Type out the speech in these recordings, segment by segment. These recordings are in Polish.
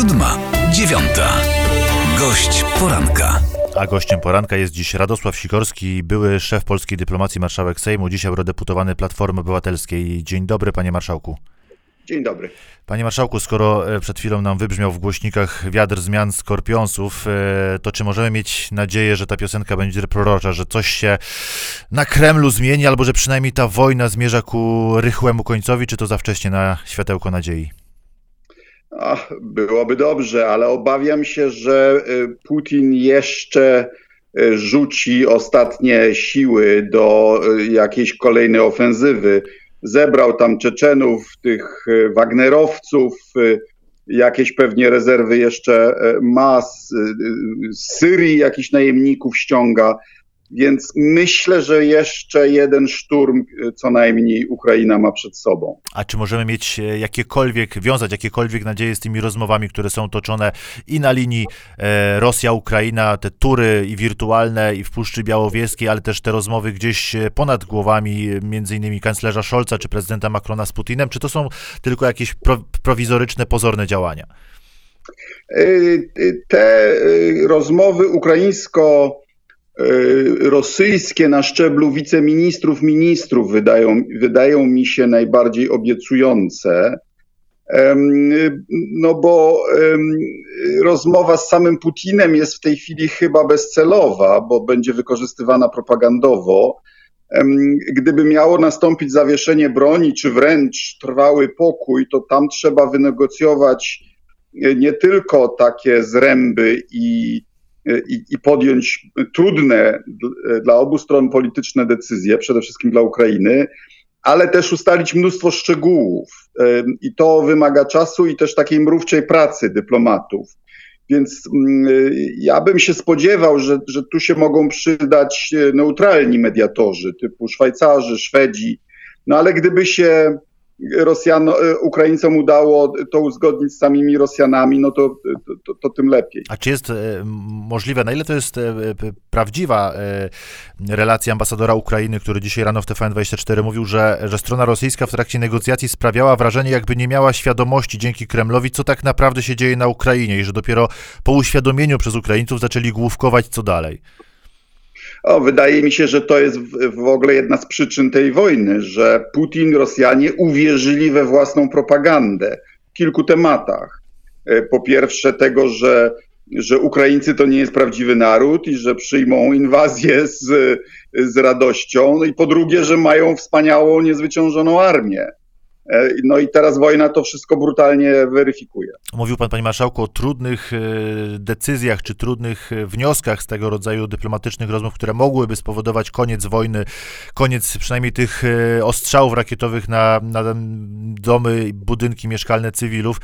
Siódma, dziewiąta. Gość poranka. A gościem poranka jest dziś Radosław Sikorski, były szef polskiej dyplomacji, marszałek Sejmu, dziś eurodeputowany Platformy Obywatelskiej. Dzień dobry, panie marszałku. Dzień dobry. Panie marszałku, skoro e, przed chwilą nam wybrzmiał w głośnikach wiatr zmian skorpionsów, e, to czy możemy mieć nadzieję, że ta piosenka będzie prorocza, że coś się na Kremlu zmieni, albo że przynajmniej ta wojna zmierza ku rychłemu końcowi, czy to za wcześnie na światełko nadziei? Ach, byłoby dobrze, ale obawiam się, że y, Putin jeszcze y, rzuci ostatnie siły do y, jakiejś kolejnej ofensywy. Zebrał tam Czeczenów, tych Wagnerowców, jakieś pewnie rezerwy jeszcze ma, z Syrii jakichś najemników ściąga. Więc myślę, że jeszcze jeden szturm co najmniej Ukraina ma przed sobą. A czy możemy mieć e, jakiekolwiek, wiązać jakiekolwiek nadzieje z tymi rozmowami, które są toczone i na linii e, Rosja-Ukraina, te tury i wirtualne i w Puszczy Białowieskiej, ale też te rozmowy gdzieś e, ponad głowami między innymi kanclerza Scholza czy prezydenta Macrona z Putinem? Czy to są tylko jakieś pro, prowizoryczne, pozorne działania? Te rozmowy ukraińsko rosyjskie na szczeblu wiceministrów, ministrów wydają, wydają mi się najbardziej obiecujące. No bo rozmowa z samym Putinem jest w tej chwili chyba bezcelowa, bo będzie wykorzystywana propagandowo. Gdyby miało nastąpić zawieszenie broni, czy wręcz trwały pokój, to tam trzeba wynegocjować nie tylko takie zręby i i, i podjąć trudne dla obu stron polityczne decyzje, przede wszystkim dla Ukrainy, ale też ustalić mnóstwo szczegółów. I to wymaga czasu i też takiej mrówczej pracy dyplomatów. Więc mm, ja bym się spodziewał, że, że tu się mogą przydać e, neutralni mediatorzy typu Szwajcarzy, Szwedzi. No ale gdyby się Rosjano, e, Ukraińcom udało to uzgodnić z samymi Rosjanami, no to, to, to, tym lepiej. A czy jest e, możliwe, na ile to jest e, prawdziwa relacja ambasadora Ukrainy, który dzisiaj rano w TVN24 mówił, że, że strona rosyjska w trakcie negocjacji sprawiała wrażenie, jakby nie miała świadomości dzięki Kremlowi, co tak naprawdę się dzieje na Ukrainie i że dopiero po uświadomieniu przez Ukraińców zaczęli główkować, co dalej. O, wydaje mi się, że to jest w, ogóle jedna z przyczyn tej wojny, że Putin, Rosjanie uwierzyli we własną propagandę w kilku tematach. E, po pierwsze, tego, że, że Ukraińcy to nie jest prawdziwy naród i że przyjmą inwazję z, z radością. No I po drugie, że mają wspaniałą, niezwyciężoną armię. E, no i teraz wojna to wszystko brutalnie weryfikuje. Mówił pan, panie marszałku, o trudnych e, decyzjach czy trudnych e, wnioskach z tego rodzaju dyplomatycznych rozmów, które mogłyby spowodować koniec wojny, koniec przynajmniej tych ostrzałów rakietowych na, na domy, budynki mieszkalne cywilów.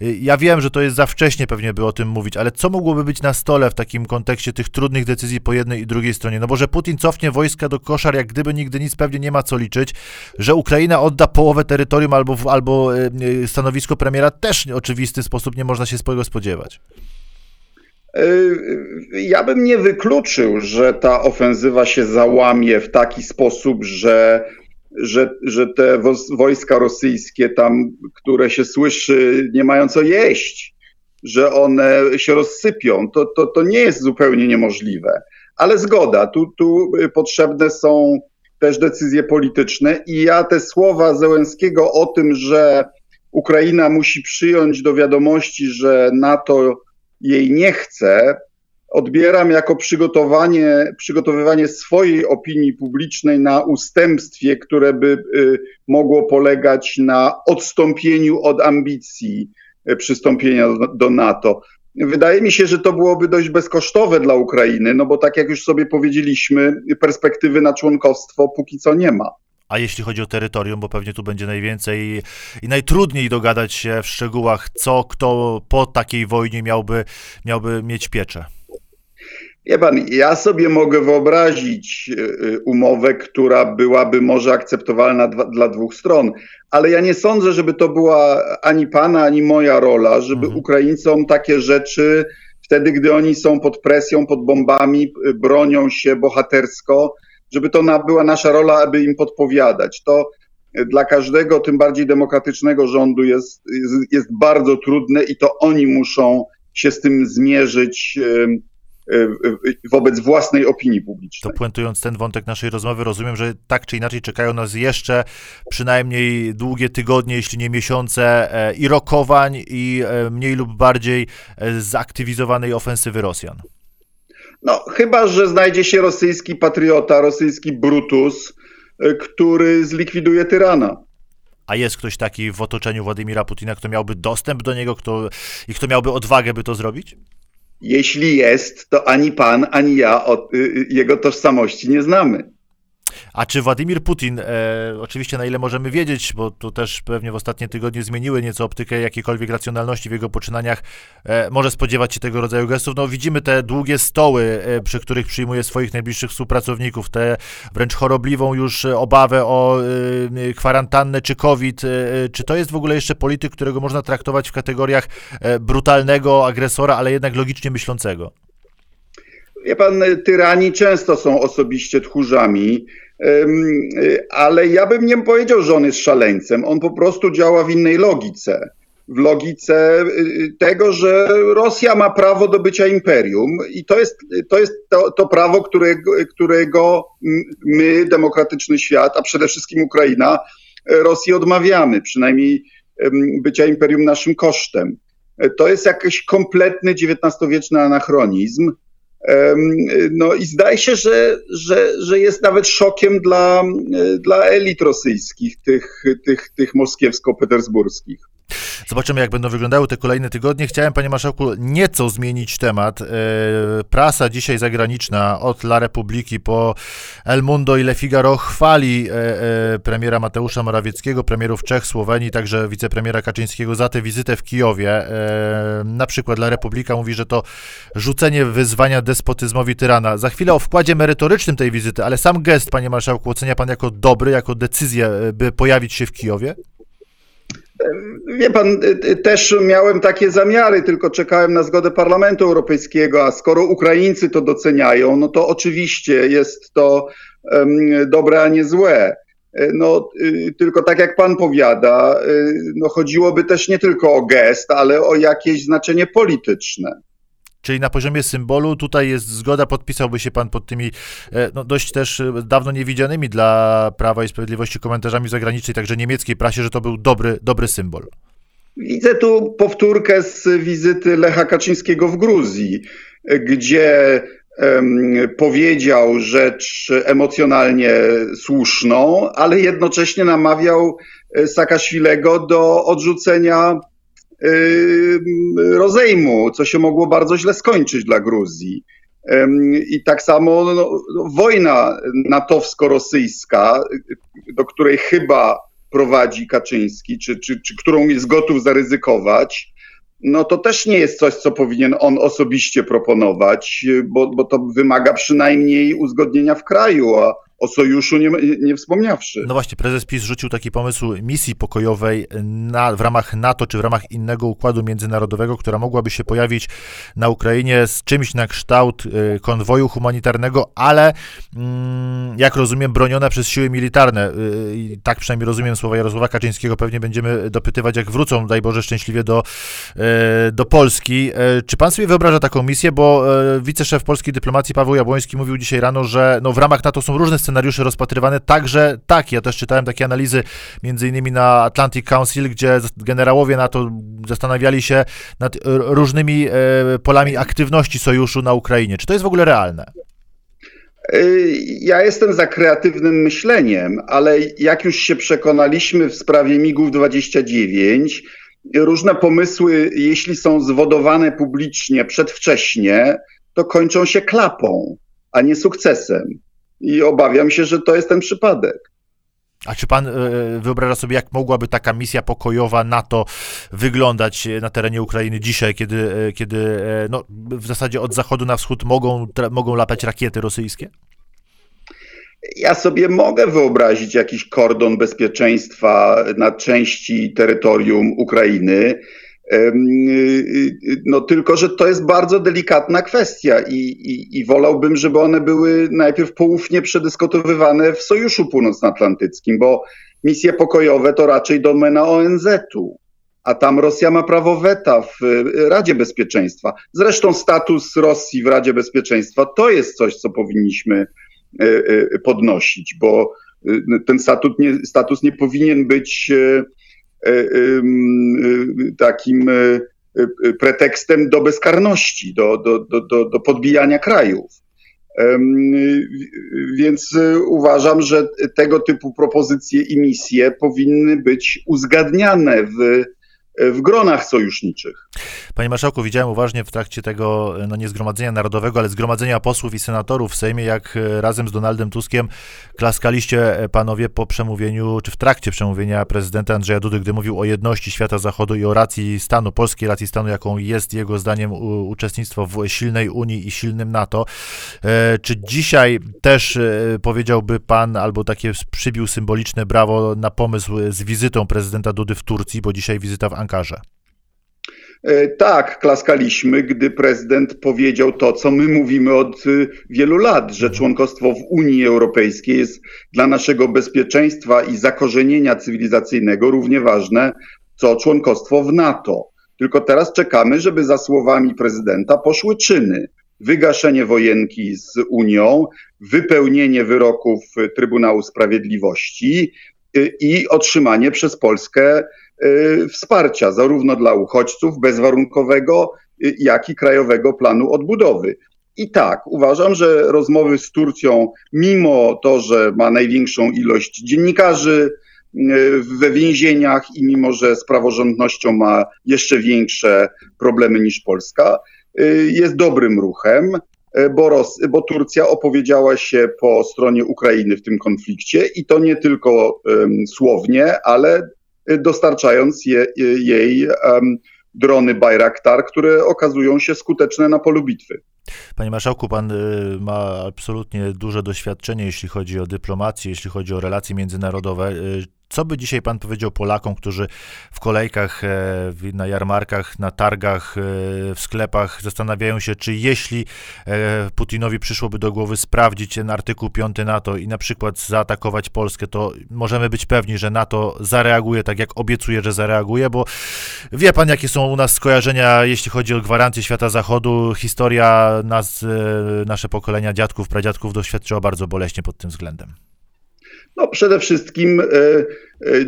Ja wiem, że to jest za wcześnie pewnie by o tym mówić, ale co mogłoby być na stole w takim kontekście tych trudnych decyzji po jednej i drugiej stronie? No bo że Putin cofnie wojska do koszar, jak gdyby nigdy nic, pewnie nie ma co liczyć, że Ukraina odda połowę terytorium albo, albo e, e, stanowisko premiera też w oczywisty sposób nie można się swojego spodziewać. E, ja bym nie wykluczył, że ta ofensywa się załamie w taki sposób, że że, że te wojska rosyjskie tam, które się słyszy, nie mają co jeść, że one się rozsypią, to, to, to nie jest zupełnie niemożliwe. Ale zgoda, tu, tu potrzebne są też decyzje polityczne i ja te słowa Zełenskiego o tym, że Ukraina musi przyjąć do wiadomości, że NATO jej nie chce, odbieram jako przygotowanie, przygotowywanie swojej opinii publicznej na ustępstwie, które by y, mogło polegać na odstąpieniu od ambicji y, przystąpienia do NATO. Wydaje mi się, że to byłoby dość bezkosztowe dla Ukrainy, no bo tak jak już sobie powiedzieliśmy, perspektywy na członkostwo póki co nie ma. A jeśli chodzi o terytorium, bo pewnie tu będzie najwięcej i najtrudniej dogadać się w szczegółach, co kto po takiej wojnie miałby, miałby mieć pieczę. Wie pan, ja sobie mogę wyobrazić y, y, umowę, która byłaby może akceptowalna dla dwóch stron, ale ja nie sądzę, żeby to była ani pana, ani moja rola, żeby mhm. Ukraińcom takie rzeczy wtedy, gdy oni są pod presją, pod bombami, y, bronią się bohatersko, żeby to była nasza rola, aby im podpowiadać. To dla każdego, tym bardziej demokratycznego rządu jest, jest, jest bardzo trudne i to oni muszą się z tym zmierzyć wobec własnej opinii publicznej. To puentując ten wątek naszej rozmowy, rozumiem, że tak czy inaczej czekają nas jeszcze przynajmniej długie tygodnie, jeśli nie miesiące e, i rokowań, i e, mniej lub bardziej e, zaktywizowanej ofensywy Rosjan. No, chyba, że znajdzie się rosyjski patriota, rosyjski Brutus, który zlikwiduje tyrana. A jest ktoś taki w otoczeniu Władimira Putina, kto miałby dostęp do niego kto, i kto miałby odwagę, by to zrobić? Jeśli jest, to ani pan, ani ja od, y, y, jego tożsamości nie znamy. A czy Władimir Putin, e, oczywiście na ile możemy wiedzieć, bo tu też pewnie w ostatnie tygodnie zmieniły nieco optykę jakiejkolwiek racjonalności w jego poczynaniach, e, może spodziewać się tego rodzaju gestów? No widzimy te długie stoły, e, przy których przyjmuje swoich najbliższych współpracowników, tę wręcz chorobliwą już obawę o e, kwarantannę czy COVID. E, czy to jest w ogóle jeszcze polityk, którego można traktować w kategoriach e, brutalnego agresora, ale jednak logicznie myślącego? Wie pan, tyrani często są osobiście tchórzami, ale ja bym nie powiedział, że on jest szaleńcem. On po prostu działa w innej logice. W logice y, tego, że Rosja ma prawo do bycia imperium i to jest to, jest to, to prawo, którego, którego my, demokratyczny świat, a przede wszystkim Ukraina, Rosji odmawiamy, przynajmniej bycia imperium naszym kosztem. To jest jakiś kompletny XIX-wieczny anachronizm no i zdaje się, że, że, że jest nawet szokiem dla, dla elit rosyjskich, tych, tych, tych moskiewsko-petersburskich. Zobaczymy, jak będą wyglądały te kolejne tygodnie. Chciałem, panie marszałku, nieco zmienić temat. E, prasa dzisiaj zagraniczna, od La Republiki po El Mundo i Le Figaro chwali e, e, premiera Mateusza Morawieckiego, premierów Czech, Słowenii, także wicepremiera Kaczyńskiego za tę wizytę w Kijowie. Na przykład La Republika mówi, że to rzucenie wyzwania despotyzmowi tyrana. Za chwilę o wkładzie merytorycznym tej wizyty, ale sam gest, panie marszałku, ocenia pan jako dobry, jako decyzję, by pojawić się w Kijowie? Wie pan, y, y, też miałem takie zamiary, tylko czekałem na zgodę Parlamentu Europejskiego, a skoro Ukraińcy to doceniają, no to oczywiście jest to dobre, a nie złe. E, no, y, tylko tak jak pan powiada, no chodziłoby też nie tylko o gest, ale o jakieś znaczenie polityczne. Czyli na poziomie symbolu tutaj jest zgoda, podpisałby się pan pod tymi e, no, dość też e, dawno niewidzianymi dla Prawa i Sprawiedliwości komentarzami zagranicznej, także niemieckiej prasie, że to był dobry, dobry symbol. Widzę tu powtórkę z wizyty Lecha Kaczyńskiego w Gruzji, gdzie powiedział rzecz emocjonalnie słuszną, ale jednocześnie namawiał e, Saakaszwilego do odrzucenia rozejmu, co się mogło bardzo źle skończyć dla Gruzji. I tak samo no, no, wojna natowsko-rosyjska, do której chyba prowadzi Kaczyński, czy, czy, czy którą jest gotów zaryzykować, no to też nie jest coś, co powinien on osobiście proponować, bo, bo to wymaga przynajmniej uzgodnienia w kraju, a o sojuszu nie, nie wspomniawszy. No właśnie, prezes PiS rzucił taki pomysł misji pokojowej na, w ramach NATO, czy w ramach innego układu międzynarodowego, która mogłaby się pojawić na Ukrainie z czymś na kształt y, konwoju humanitarnego, ale mm, jak rozumiem, broniona przez siły militarne. Y, tak przynajmniej rozumiem słowa Jarosława Kaczyńskiego. Pewnie będziemy dopytywać, jak wrócą, daj Boże, szczęśliwie do, y, do Polski. Czy pan sobie wyobraża taką misję? Bo wiceszef polskiej dyplomacji Paweł Jabłoński mówił dzisiaj rano, że no, w ramach NATO są różne scenariusze, scenariusze rozpatrywane. Także tak, ja też czytałem takie analizy, między innymi na Atlantic Council, gdzie generałowie NATO zastanawiali się nad różnymi e, polami aktywności sojuszu na Ukrainie. Czy to jest w ogóle realne? E, ja jestem za kreatywnym myśleniem, ale jak już się przekonaliśmy w sprawie MIGów 29, różne pomysły, jeśli są zwodowane publicznie przedwcześnie, to kończą się klapą, a nie sukcesem. I obawiam się, że to jest ten przypadek. A czy pan e, wyobraża sobie, jak mogłaby taka misja pokojowa NATO wyglądać na terenie Ukrainy dzisiaj, kiedy, e, kiedy e, no, w zasadzie od zachodu na wschód mogą, mogą latać rakiety rosyjskie? Ja sobie mogę wyobrazić jakiś kordon bezpieczeństwa na części terytorium Ukrainy. No tylko, że to jest bardzo delikatna kwestia i, i, i wolałbym, żeby one były najpierw poufnie przedyskutowywane w Sojuszu Północnoatlantyckim, bo misje pokojowe to raczej domena ONZ-u, a tam Rosja ma prawo weta w Radzie Bezpieczeństwa. Zresztą status Rosji w Radzie Bezpieczeństwa to jest coś, co powinniśmy podnosić, bo ten status nie, status nie powinien być takim pretekstem do bezkarności, do, do, do, do podbijania krajów. Więc uważam, że tego typu propozycje i misje powinny być uzgadniane w w gronach sojuszniczych. Panie Marszałku, widziałem uważnie w trakcie tego, no nie Zgromadzenia Narodowego, ale Zgromadzenia Posłów i Senatorów w Sejmie, jak e, razem z Donaldem Tuskiem klaskaliście e, panowie po przemówieniu, czy w trakcie przemówienia prezydenta Andrzeja Dudy, gdy mówił o jedności świata zachodu i o racji stanu, polskiej racji stanu, jaką jest jego zdaniem uczestnictwo w silnej Unii i silnym NATO. E, czy dzisiaj też powiedziałby pan, albo takie przybił symboliczne brawo na pomysł z wizytą prezydenta Dudy w Turcji, bo dzisiaj wizyta w Ankarze. E, tak, klaskaliśmy, gdy prezydent powiedział to, co my mówimy od y, wielu lat, że członkostwo w Unii Europejskiej jest dla naszego bezpieczeństwa i zakorzenienia cywilizacyjnego równie ważne, co członkostwo w NATO. Tylko teraz czekamy, żeby za słowami prezydenta poszły czyny. Wygaszenie wojenki z Unią, wypełnienie wyroków Trybunału Sprawiedliwości y, i otrzymanie przez Polskę wsparcia, zarówno dla uchodźców bezwarunkowego, y, jak i krajowego planu odbudowy. I tak, uważam, że rozmowy z Turcją, mimo to, że ma największą ilość dziennikarzy y, we więzieniach i mimo, że z praworządnością ma jeszcze większe problemy niż Polska, jest dobrym ruchem, bo, Ros bo Turcja opowiedziała się po stronie Ukrainy w tym konflikcie i to nie tylko um, słownie, ale dostarczając je, jej um, drony Bayraktar, które okazują się skuteczne na polu bitwy. Panie marszałku, pan y, ma absolutnie duże doświadczenie, jeśli chodzi o dyplomację, jeśli chodzi o relacje międzynarodowe. Co by dzisiaj pan powiedział Polakom, którzy w kolejkach, e, na jarmarkach, na targach, e, w sklepach zastanawiają się, czy jeśli e, Putinowi przyszłoby do głowy sprawdzić ten artykuł 5 NATO i na przykład zaatakować Polskę, to możemy być pewni, że NATO zareaguje tak, jak obiecuje, że zareaguje, bo wie pan, jakie są u nas skojarzenia, jeśli chodzi o gwarancję świata zachodu. Historia nas, nasze pokolenia dziadków, pradziadków doświadczyła bardzo boleśnie pod tym względem. No, przede wszystkim e, e,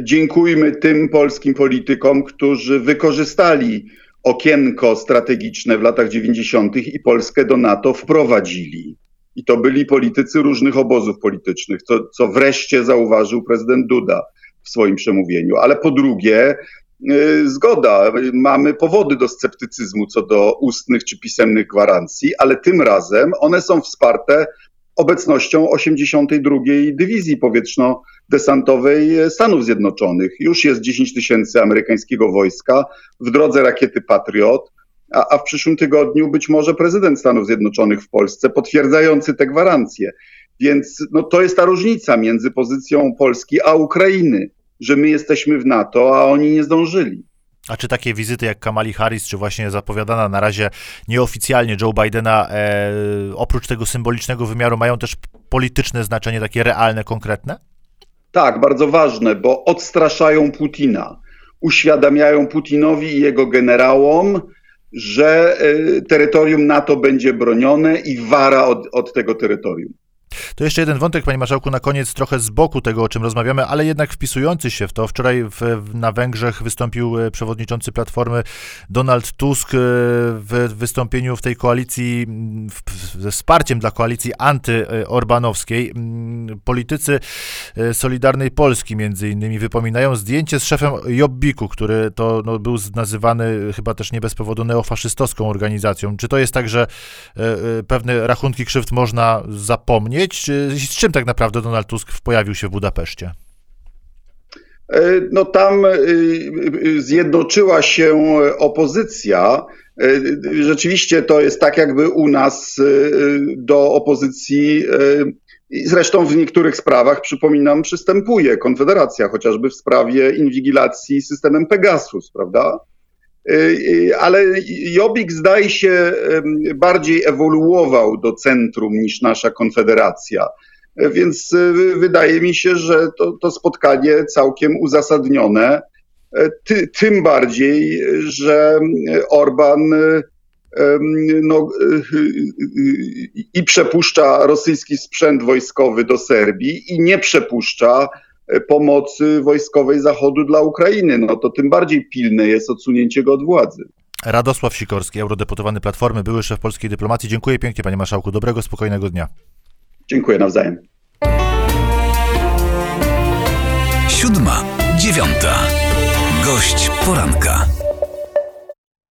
dziękujmy tym polskim politykom, którzy wykorzystali okienko strategiczne w latach 90. i Polskę do NATO wprowadzili. I to byli politycy różnych obozów politycznych, co, co wreszcie zauważył prezydent Duda w swoim przemówieniu. Ale po drugie, e, zgoda, mamy powody do sceptycyzmu co do ustnych czy pisemnych gwarancji, ale tym razem one są wsparte obecnością 82. Dywizji Powietrzno-Desantowej Stanów Zjednoczonych. Już jest 10 tysięcy amerykańskiego wojska w drodze rakiety Patriot, a, a w przyszłym tygodniu być może prezydent Stanów Zjednoczonych w Polsce potwierdzający te gwarancje. Więc no, to jest ta różnica między pozycją Polski a Ukrainy, że my jesteśmy w NATO, a oni nie zdążyli. A czy takie wizyty jak Kamali Harris, czy właśnie zapowiadana na razie nieoficjalnie Joe Bidena, e, oprócz tego symbolicznego wymiaru, mają też polityczne znaczenie, takie realne, konkretne? Tak, bardzo ważne, bo odstraszają Putina. Uświadamiają Putinowi i jego generałom, że e, terytorium NATO będzie bronione i wara od, od tego terytorium. To jeszcze jeden wątek, panie marszałku, na koniec trochę z boku tego, o czym rozmawiamy, ale jednak wpisujący się w to. Wczoraj w, na Węgrzech wystąpił e, przewodniczący Platformy Donald Tusk e, w wystąpieniu w tej koalicji, ze wsparciem dla koalicji antyorbanowskiej. Politycy e, Solidarnej Polski między innymi wypominają zdjęcie z szefem Jobbiku, który to no, był nazywany chyba też nie bez powodu neofaszystowską organizacją. Czy to jest tak, że pewne rachunki krzywd można zapomnieć? Czy z czym tak naprawdę Donald Tusk pojawił się w Budapeszcie? E, no tam e, e, zjednoczyła się opozycja. Rzeczywiście to jest tak, jakby u nas do opozycji, zresztą w niektórych sprawach, przypominam, przystępuje Konfederacja, chociażby w sprawie inwigilacji systemem Pegasus, prawda? Y, y, ale Jobbik zdaje się bardziej ewoluował do centrum niż nasza konfederacja. Więc wydaje mi się, że to, to spotkanie całkiem uzasadnione. Ty, tym bardziej, że Orban no, i przepuszcza rosyjski sprzęt wojskowy do Serbii i nie przepuszcza pomocy wojskowej Zachodu dla Ukrainy. No to tym bardziej pilne jest odsunięcie go od władzy. Radosław Sikorski, eurodeputowany Platformy, były szef polskiej dyplomacji. Dziękuję pięknie, panie marszałku. Dobrego, spokojnego dnia. Dziękuję nawzajem. Siódma, dziewiąta. Gość poranka.